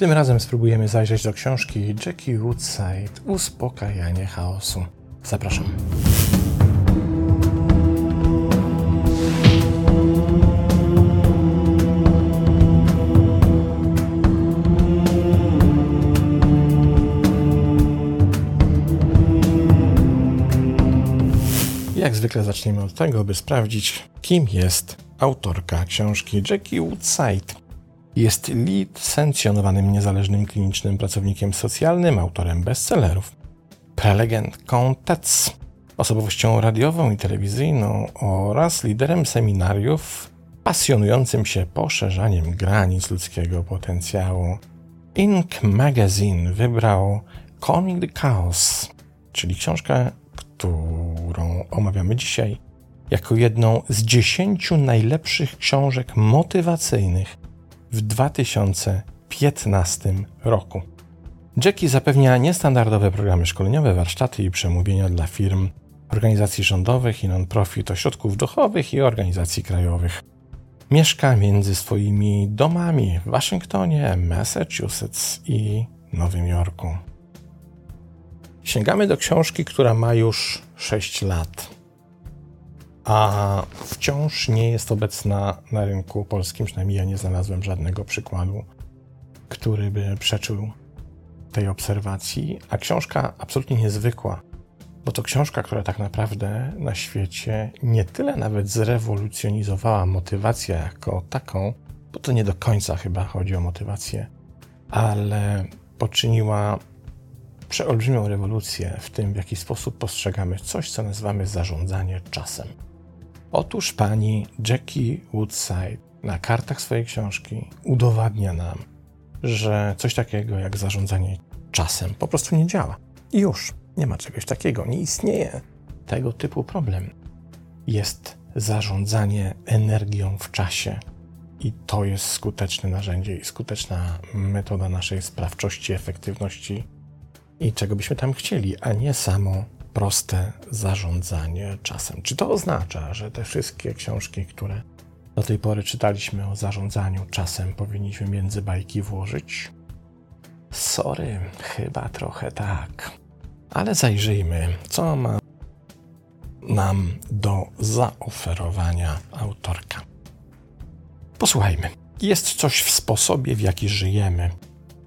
Tym razem spróbujemy zajrzeć do książki Jackie Woodside Uspokajanie chaosu. Zapraszam. Jak zwykle zaczniemy od tego, by sprawdzić, kim jest autorka książki Jackie Woodside. Jest licencjonowanym niezależnym klinicznym pracownikiem socjalnym, autorem bestsellerów, prelegentką TEDx, osobowością radiową i telewizyjną oraz liderem seminariów pasjonującym się poszerzaniem granic ludzkiego potencjału. Inc. Magazine wybrał Calming the Chaos, czyli książkę, którą omawiamy dzisiaj, jako jedną z dziesięciu najlepszych książek motywacyjnych w 2015 roku. Jackie zapewnia niestandardowe programy szkoleniowe, warsztaty i przemówienia dla firm, organizacji rządowych i non-profit, ośrodków duchowych i organizacji krajowych. Mieszka między swoimi domami w Waszyngtonie, Massachusetts i Nowym Jorku. Sięgamy do książki, która ma już 6 lat, a wciąż nie jest obecna na rynku polskim, przynajmniej ja nie znalazłem żadnego przykładu, który by przeczył tej obserwacji, a książka absolutnie niezwykła, bo to książka, która tak naprawdę na świecie nie tyle nawet zrewolucjonizowała motywację jako taką, bo to nie do końca chyba chodzi o motywację, ale poczyniła przeolbrzymią rewolucję w tym, w jaki sposób postrzegamy coś, co nazywamy zarządzanie czasem. Otóż pani Jackie Woodside na kartach swojej książki udowadnia nam, że coś takiego jak zarządzanie czasem po prostu nie działa. I już nie ma czegoś takiego, nie istnieje tego typu problem. Jest zarządzanie energią w czasie. I to jest skuteczne narzędzie i skuteczna metoda naszej sprawczości, efektywności i czego byśmy tam chcieli, a nie samo proste zarządzanie czasem. Czy to oznacza, że te wszystkie książki, które do tej pory czytaliśmy o zarządzaniu czasem, powinniśmy między bajki włożyć? Sorry, chyba trochę tak. Ale zajrzyjmy, co ma nam do zaoferowania autorka. Posłuchajmy. Jest coś w sposobie, w jaki żyjemy,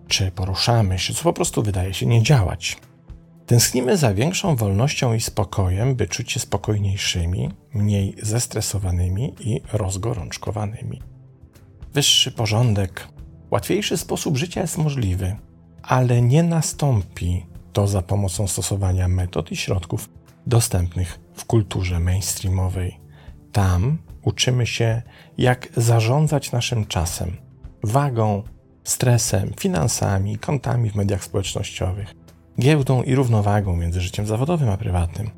czy poruszamy się, co po prostu wydaje się nie działać. Tęsknimy za większą wolnością i spokojem, by czuć się spokojniejszymi, mniej zestresowanymi i rozgorączkowanymi. Wyższy porządek, łatwiejszy sposób życia jest możliwy, ale nie nastąpi to za pomocą stosowania metod i środków dostępnych w kulturze mainstreamowej. Tam uczymy się, jak zarządzać naszym czasem, wagą, stresem, finansami, kontami w mediach społecznościowych, giełdą i równowagą między życiem zawodowym a prywatnym.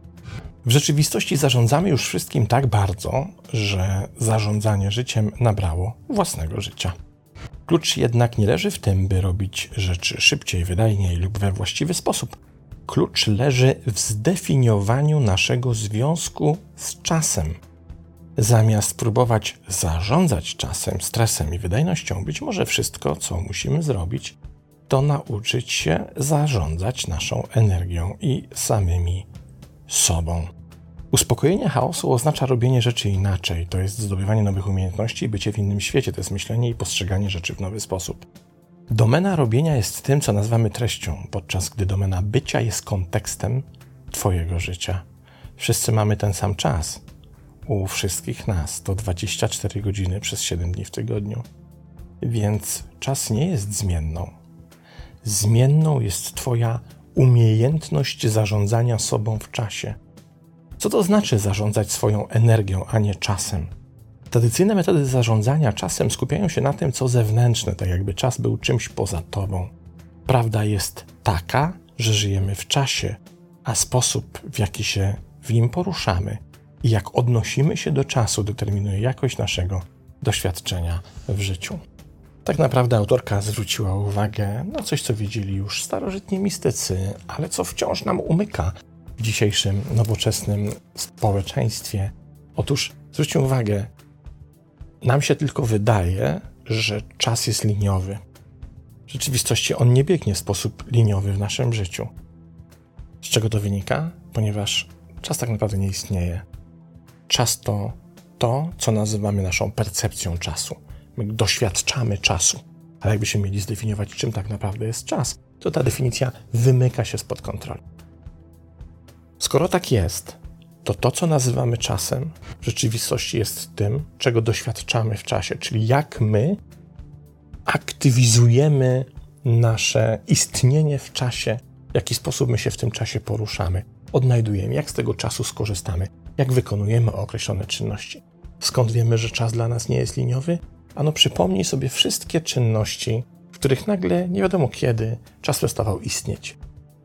W rzeczywistości zarządzamy już wszystkim tak bardzo, że zarządzanie życiem nabrało własnego życia. Klucz jednak nie leży w tym, by robić rzeczy szybciej, wydajniej lub we właściwy sposób. Klucz leży w zdefiniowaniu naszego związku z czasem. Zamiast próbować zarządzać czasem, stresem i wydajnością, być może wszystko, co musimy zrobić, to nauczyć się zarządzać naszą energią i samymi sobą. Uspokojenie chaosu oznacza robienie rzeczy inaczej, to jest zdobywanie nowych umiejętności i bycie w innym świecie, to jest myślenie i postrzeganie rzeczy w nowy sposób. Domena robienia jest tym, co nazywamy treścią, podczas gdy domena bycia jest kontekstem Twojego życia. Wszyscy mamy ten sam czas. U wszystkich nas to 24 godziny przez 7 dni w tygodniu. Więc czas nie jest zmienną. Zmienną jest Twoja umiejętność zarządzania sobą w czasie. Co to znaczy zarządzać swoją energią, a nie czasem? Tradycyjne metody zarządzania czasem skupiają się na tym, co zewnętrzne, tak jakby czas był czymś poza tobą. Prawda jest taka, że żyjemy w czasie, a sposób, w jaki się w nim poruszamy i jak odnosimy się do czasu, determinuje jakość naszego doświadczenia w życiu. Tak naprawdę autorka zwróciła uwagę na coś, co widzieli już starożytni mistycy, ale co wciąż nam umyka w dzisiejszym nowoczesnym społeczeństwie. Otóż zwróćcie uwagę, nam się tylko wydaje, że czas jest liniowy. W rzeczywistości on nie biegnie w sposób liniowy w naszym życiu. Z czego to wynika? Ponieważ czas tak naprawdę nie istnieje. Czas to to, co nazywamy naszą percepcją czasu. My doświadczamy czasu. Ale jakbyśmy mieli zdefiniować, czym tak naprawdę jest czas, to ta definicja wymyka się spod kontroli. Skoro tak jest, to to, co nazywamy czasem, w rzeczywistości jest tym, czego doświadczamy w czasie, czyli jak my aktywizujemy nasze istnienie w czasie, w jaki sposób my się w tym czasie poruszamy, odnajdujemy, jak z tego czasu skorzystamy, jak wykonujemy określone czynności. Skąd wiemy, że czas dla nas nie jest liniowy? Ano przypomnij sobie wszystkie czynności, w których nagle nie wiadomo kiedy czas przestawał istnieć.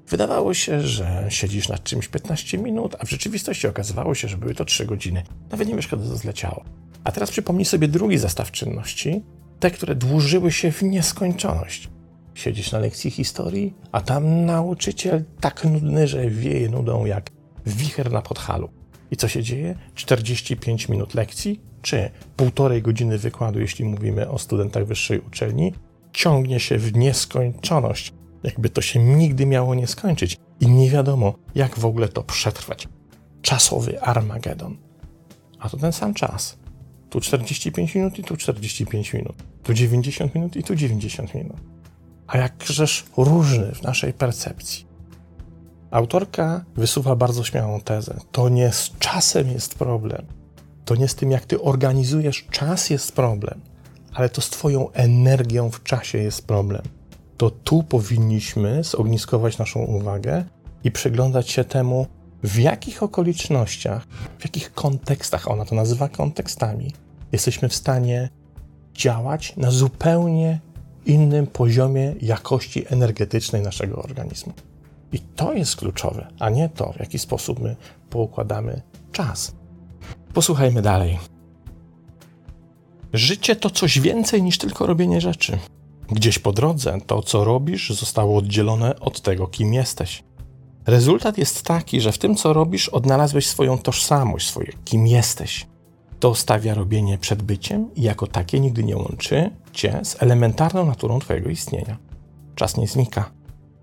Wydawało się, że siedzisz nad czymś 15 minut, a w rzeczywistości okazywało się, że były to 3 godziny. Nawet nie wiesz, kiedy to zleciało. A teraz przypomnij sobie drugi zestaw czynności, te, które dłużyły się w nieskończoność. Siedzisz na lekcji historii, a tam nauczyciel tak nudny, że wieje nudą jak wicher na podhalu. I co się dzieje? 45 minut lekcji, czy półtorej godziny wykładu, jeśli mówimy o studentach wyższej uczelni, ciągnie się w nieskończoność. Jakby to się nigdy miało nie skończyć i nie wiadomo, jak w ogóle to przetrwać. Czasowy Armagedon. A to ten sam czas. Tu 45 minut i tu 45 minut. Tu 90 minut i tu 90 minut. A jakżeż różny w naszej percepcji. Autorka wysuwa bardzo śmiałą tezę. To nie z czasem jest problem. To nie z tym, jak ty organizujesz czas jest problem, ale to z twoją energią w czasie jest problem. To tu powinniśmy zogniskować naszą uwagę i przyglądać się temu, w jakich okolicznościach, w jakich kontekstach, ona to nazywa kontekstami, jesteśmy w stanie działać na zupełnie innym poziomie jakości energetycznej naszego organizmu. I to jest kluczowe, a nie to, w jaki sposób my poukładamy czas. Posłuchajmy dalej. Życie to coś więcej niż tylko robienie rzeczy. Gdzieś po drodze to, co robisz, zostało oddzielone od tego, kim jesteś. Rezultat jest taki, że w tym, co robisz, odnalazłeś swoją tożsamość, swoje kim jesteś. To stawia robienie przed byciem i jako takie nigdy nie łączy cię z elementarną naturą twojego istnienia. Czas nie znika,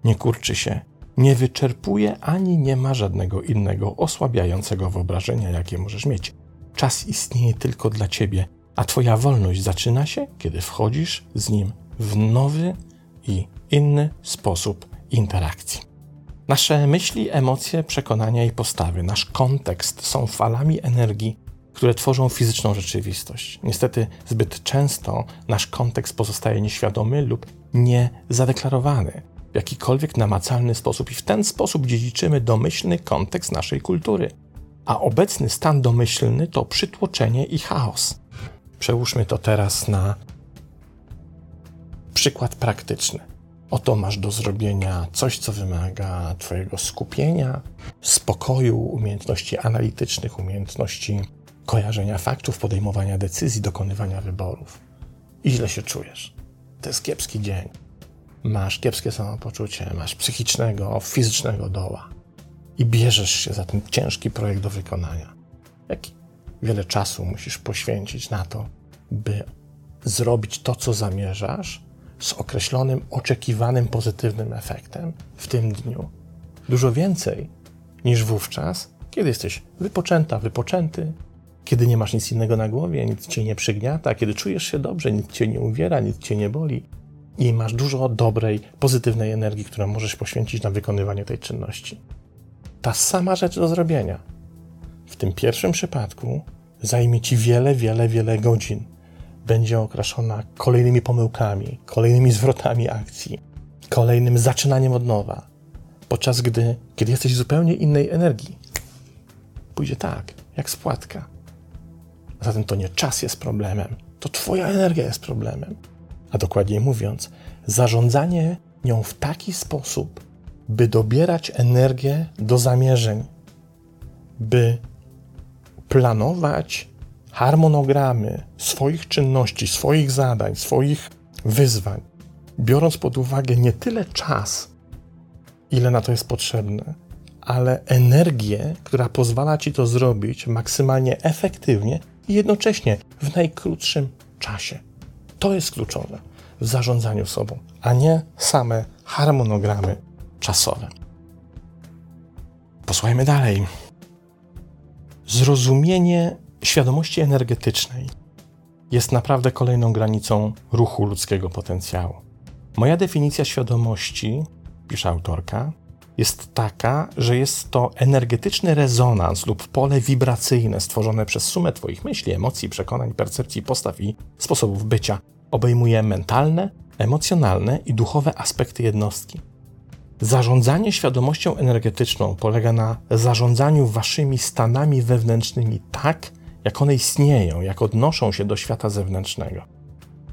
nie kurczy się, nie wyczerpuje ani nie ma żadnego innego osłabiającego wyobrażenia, jakie możesz mieć. Czas istnieje tylko dla ciebie, a twoja wolność zaczyna się, kiedy wchodzisz z nim w nowy i inny sposób interakcji. Nasze myśli, emocje, przekonania i postawy, nasz kontekst są falami energii, które tworzą fizyczną rzeczywistość. Niestety, zbyt często nasz kontekst pozostaje nieświadomy lub niezadeklarowany w jakikolwiek namacalny sposób, i w ten sposób dziedziczymy domyślny kontekst naszej kultury. A obecny stan domyślny to przytłoczenie i chaos. Przełóżmy to teraz na przykład praktyczny. Oto masz do zrobienia coś, co wymaga Twojego skupienia, spokoju, umiejętności analitycznych, umiejętności kojarzenia faktów, podejmowania decyzji, dokonywania wyborów. I źle się czujesz. To jest kiepski dzień. Masz kiepskie samopoczucie, masz psychicznego, fizycznego doła. I bierzesz się za ten ciężki projekt do wykonania. Jak wiele czasu musisz poświęcić na to, by zrobić to, co zamierzasz, z określonym, oczekiwanym pozytywnym efektem w tym dniu. Dużo więcej niż wówczas, kiedy jesteś wypoczęta, wypoczęty, kiedy nie masz nic innego na głowie, nic cię nie przygniata, kiedy czujesz się dobrze, nic cię nie uwiera, nic cię nie boli i masz dużo dobrej, pozytywnej energii, którą możesz poświęcić na wykonywanie tej czynności. Ta sama rzecz do zrobienia. W tym pierwszym przypadku zajmie ci wiele, wiele, wiele godzin będzie okraszona kolejnymi pomyłkami, kolejnymi zwrotami akcji, kolejnym zaczynaniem od nowa, podczas gdy, kiedy jesteś w zupełnie innej energii, pójdzie tak, jak spłatka. Zatem to nie czas jest problemem, to Twoja energia jest problemem. A dokładniej mówiąc, zarządzanie nią w taki sposób, by dobierać energię do zamierzeń, by planować harmonogramy swoich czynności, swoich zadań, swoich wyzwań, biorąc pod uwagę nie tyle czas, ile na to jest potrzebne, ale energię, która pozwala ci to zrobić maksymalnie efektywnie i jednocześnie w najkrótszym czasie. To jest kluczowe. w zarządzaniu sobą, a nie same harmonogramy czasowe. Posłuchajmy dalej. Zrozumienie świadomości energetycznej jest naprawdę kolejną granicą ruchu ludzkiego potencjału. Moja definicja świadomości, pisze autorka, jest taka, że jest to energetyczny rezonans lub pole wibracyjne stworzone przez sumę Twoich myśli, emocji, przekonań, percepcji, postaw i sposobów bycia. Obejmuje mentalne, emocjonalne i duchowe aspekty jednostki. Zarządzanie świadomością energetyczną polega na zarządzaniu waszymi stanami wewnętrznymi tak, jak one istnieją, jak odnoszą się do świata zewnętrznego.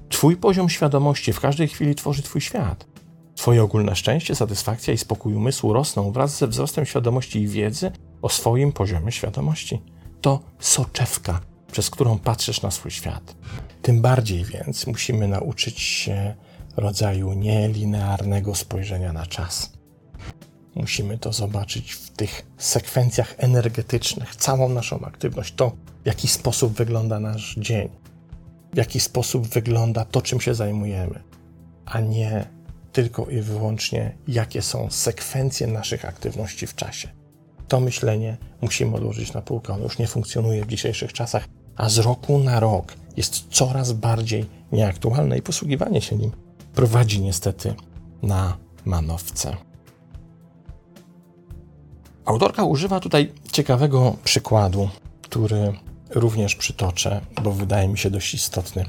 Twój poziom świadomości w każdej chwili tworzy Twój świat. Twoje ogólne szczęście, satysfakcja i spokój umysłu rosną wraz ze wzrostem świadomości i wiedzy o swoim poziomie świadomości. To soczewka, przez którą patrzysz na swój świat. Tym bardziej więc musimy nauczyć się rodzaju nielinearnego spojrzenia na czas. Musimy to zobaczyć w tych sekwencjach energetycznych, całą naszą aktywność, to w jaki sposób wygląda nasz dzień, w jaki sposób wygląda to, czym się zajmujemy, a nie tylko i wyłącznie, jakie są sekwencje naszych aktywności w czasie. To myślenie musimy odłożyć na półkę. Ono już nie funkcjonuje w dzisiejszych czasach, a z roku na rok jest coraz bardziej nieaktualne i posługiwanie się nim prowadzi niestety na manowce. Autorka używa tutaj ciekawego przykładu, który również przytoczę, bo wydaje mi się dość istotny,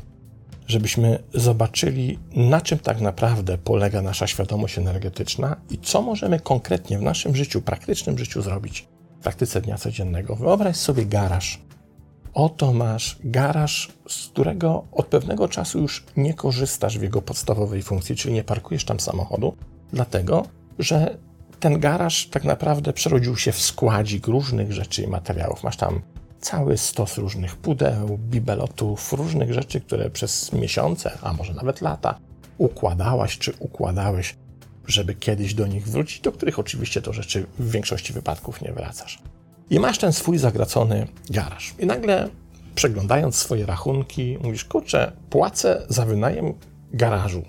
żebyśmy zobaczyli, na czym tak naprawdę polega nasza świadomość energetyczna i co możemy konkretnie w naszym życiu, praktycznym życiu zrobić w praktyce dnia codziennego. Wyobraź sobie garaż. Oto masz garaż, z którego od pewnego czasu już nie korzystasz w jego podstawowej funkcji, czyli nie parkujesz tam samochodu, dlatego że ten garaż tak naprawdę przerodził się w składzik różnych rzeczy i materiałów. Masz tam cały stos różnych pudeł, bibelotów, różnych rzeczy, które przez miesiące, a może nawet lata układałaś czy układałeś, żeby kiedyś do nich wrócić, do których oczywiście to rzeczy w większości wypadków nie wracasz. I masz ten swój zagracony garaż. I nagle przeglądając swoje rachunki, mówisz, kurczę, płacę za wynajem garażu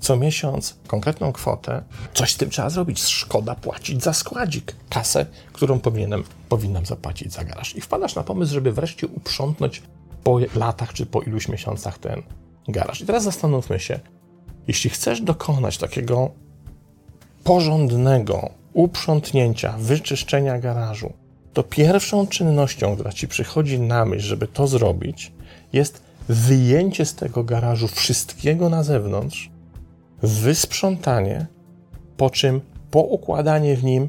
co miesiąc konkretną kwotę, coś z tym trzeba zrobić. Szkoda płacić za składzik, kasę, którą powinienem, powinnam zapłacić za garaż. I wpadasz na pomysł, żeby wreszcie uprzątnąć po latach czy po iluś miesiącach ten garaż. I teraz zastanówmy się, jeśli chcesz dokonać takiego porządnego uprzątnięcia, wyczyszczenia garażu, to pierwszą czynnością, która ci przychodzi na myśl, żeby to zrobić, jest wyjęcie z tego garażu wszystkiego na zewnątrz, wysprzątanie, po czym poukładanie w nim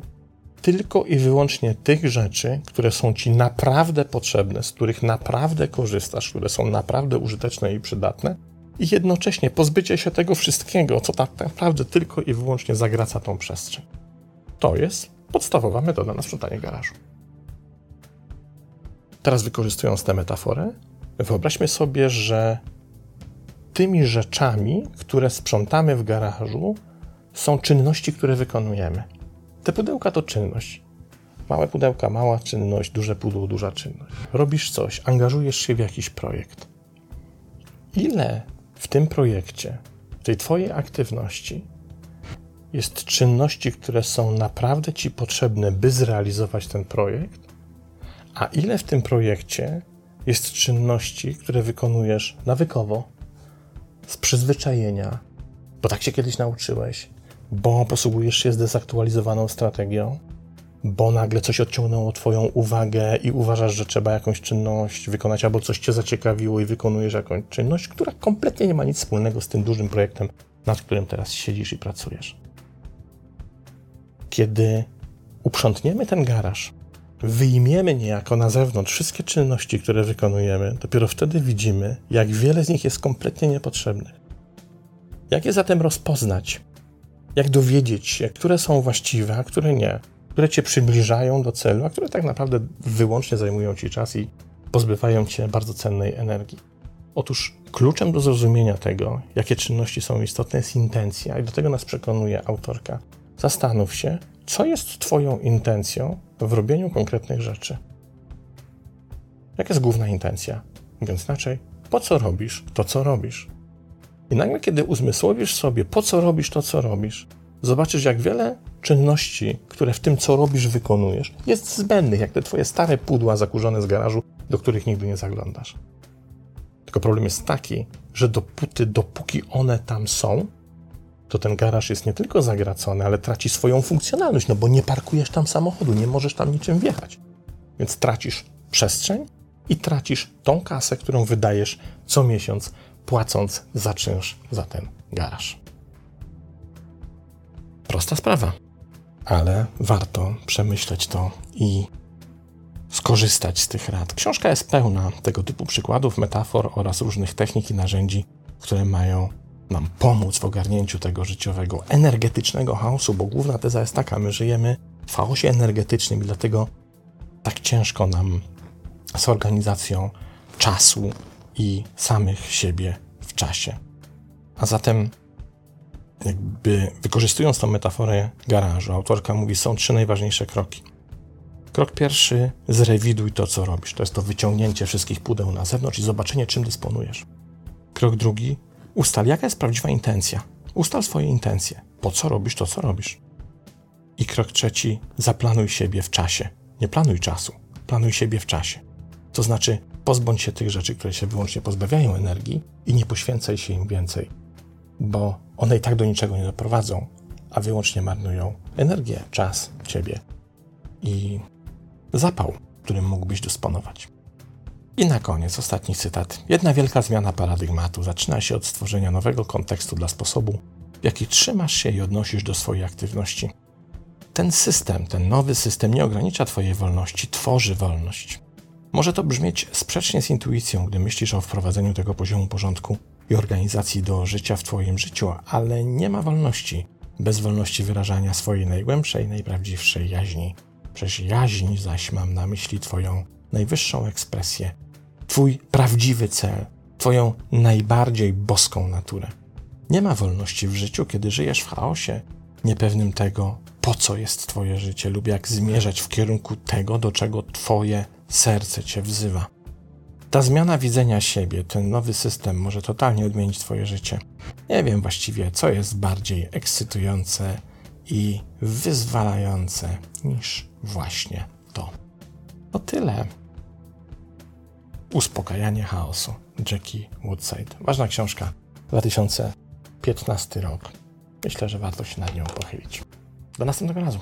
tylko i wyłącznie tych rzeczy, które są ci naprawdę potrzebne, z których naprawdę korzystasz, które są naprawdę użyteczne i przydatne, i jednocześnie pozbycie się tego wszystkiego, co tak naprawdę tylko i wyłącznie zagraca tą przestrzeń. To jest podstawowa metoda na sprzątanie garażu. Teraz wykorzystując tę metaforę, wyobraźmy sobie, że tymi rzeczami, które sprzątamy w garażu, są czynności, które wykonujemy. Te pudełka to czynność. Małe pudełka, mała czynność, duże pudło, duża czynność. Robisz coś, angażujesz się w jakiś projekt. Ile w tym projekcie, w tej Twojej aktywności jest czynności, które są naprawdę Ci potrzebne, by zrealizować ten projekt, a ile w tym projekcie jest czynności, które wykonujesz nawykowo, z przyzwyczajenia, bo tak się kiedyś nauczyłeś, bo posługujesz się zdezaktualizowaną strategią, bo nagle coś odciągnęło Twoją uwagę i uważasz, że trzeba jakąś czynność wykonać, albo coś Cię zaciekawiło i wykonujesz jakąś czynność, która kompletnie nie ma nic wspólnego z tym dużym projektem, nad którym teraz siedzisz i pracujesz. Kiedy uprzątniemy ten garaż, wyjmiemy niejako na zewnątrz wszystkie czynności, które wykonujemy, dopiero wtedy widzimy, jak wiele z nich jest kompletnie niepotrzebnych. Jak je zatem rozpoznać? Jak dowiedzieć się, które są właściwe, a które nie? Które cię przybliżają do celu, a które tak naprawdę wyłącznie zajmują ci czas i pozbywają cię bardzo cennej energii. Otóż kluczem do zrozumienia tego, jakie czynności są istotne, jest intencja, i do tego nas przekonuje autorka. Zastanów się, co jest Twoją intencją w robieniu konkretnych rzeczy. Jaka jest główna intencja? Mówiąc inaczej, po co robisz to, co robisz? I nagle, kiedy uzmysłowisz sobie, po co robisz to, co robisz, zobaczysz, jak wiele czynności, które w tym, co robisz, wykonujesz, jest zbędnych, jak te twoje stare pudła zakurzone z garażu, do których nigdy nie zaglądasz. Tylko problem jest taki, że dopóty, dopóki one tam są, to ten garaż jest nie tylko zagracony, ale traci swoją funkcjonalność, no bo nie parkujesz tam samochodu, nie możesz tam niczym wjechać. Więc tracisz przestrzeń i tracisz tą kasę, którą wydajesz co miesiąc, płacąc za czynsz za ten garaż. Prosta sprawa, ale warto przemyśleć to i skorzystać z tych rad. Książka jest pełna tego typu przykładów, metafor oraz różnych technik i narzędzi, które mają nam pomóc w ogarnięciu tego życiowego, energetycznego chaosu, bo główna teza jest taka: my żyjemy w chaosie energetycznym i dlatego tak ciężko nam z organizacją czasu i samych siebie w czasie. A zatem, jakby wykorzystując tą metaforę garażu, autorka mówi: są trzy najważniejsze kroki. Krok pierwszy: zrewiduj to, co robisz. To jest to wyciągnięcie wszystkich pudeł na zewnątrz i zobaczenie, czym dysponujesz. Krok drugi: ustal, jaka jest prawdziwa intencja. Ustal swoje intencje. Po co robisz to, co robisz? I krok trzeci: zaplanuj siebie w czasie. Nie planuj czasu, planuj siebie w czasie. To znaczy, pozbądź się tych rzeczy, które się wyłącznie pozbawiają energii i nie poświęcaj się im więcej, bo one i tak do niczego nie doprowadzą, a wyłącznie marnują energię, czas, ciebie i zapał, którym mógłbyś dysponować. I na koniec ostatni cytat. Jedna wielka zmiana paradygmatu zaczyna się od stworzenia nowego kontekstu dla sposobu, w jaki trzymasz się i odnosisz do swojej aktywności. Ten system, ten nowy system nie ogranicza Twojej wolności, tworzy wolność. Może to brzmieć sprzecznie z intuicją, gdy myślisz o wprowadzeniu tego poziomu porządku i organizacji do życia w Twoim życiu, ale nie ma wolności bez wolności wyrażania swojej najgłębszej, najprawdziwszej jaźni. Przez jaźń zaś mam na myśli Twoją najwyższą ekspresję, Twój prawdziwy cel, Twoją najbardziej boską naturę. Nie ma wolności w życiu, kiedy żyjesz w chaosie, niepewnym tego, po co jest Twoje życie lub jak zmierzać w kierunku tego, do czego Twoje serce Cię wzywa. Ta zmiana widzenia siebie, ten nowy system może totalnie odmienić Twoje życie. Nie wiem właściwie, co jest bardziej ekscytujące i wyzwalające niż właśnie to. To tyle. Uspokajanie chaosu. Jackie Woodside. Ważna książka. 2015 rok. Myślę, że warto się nad nią pochylić. Do następnego razu.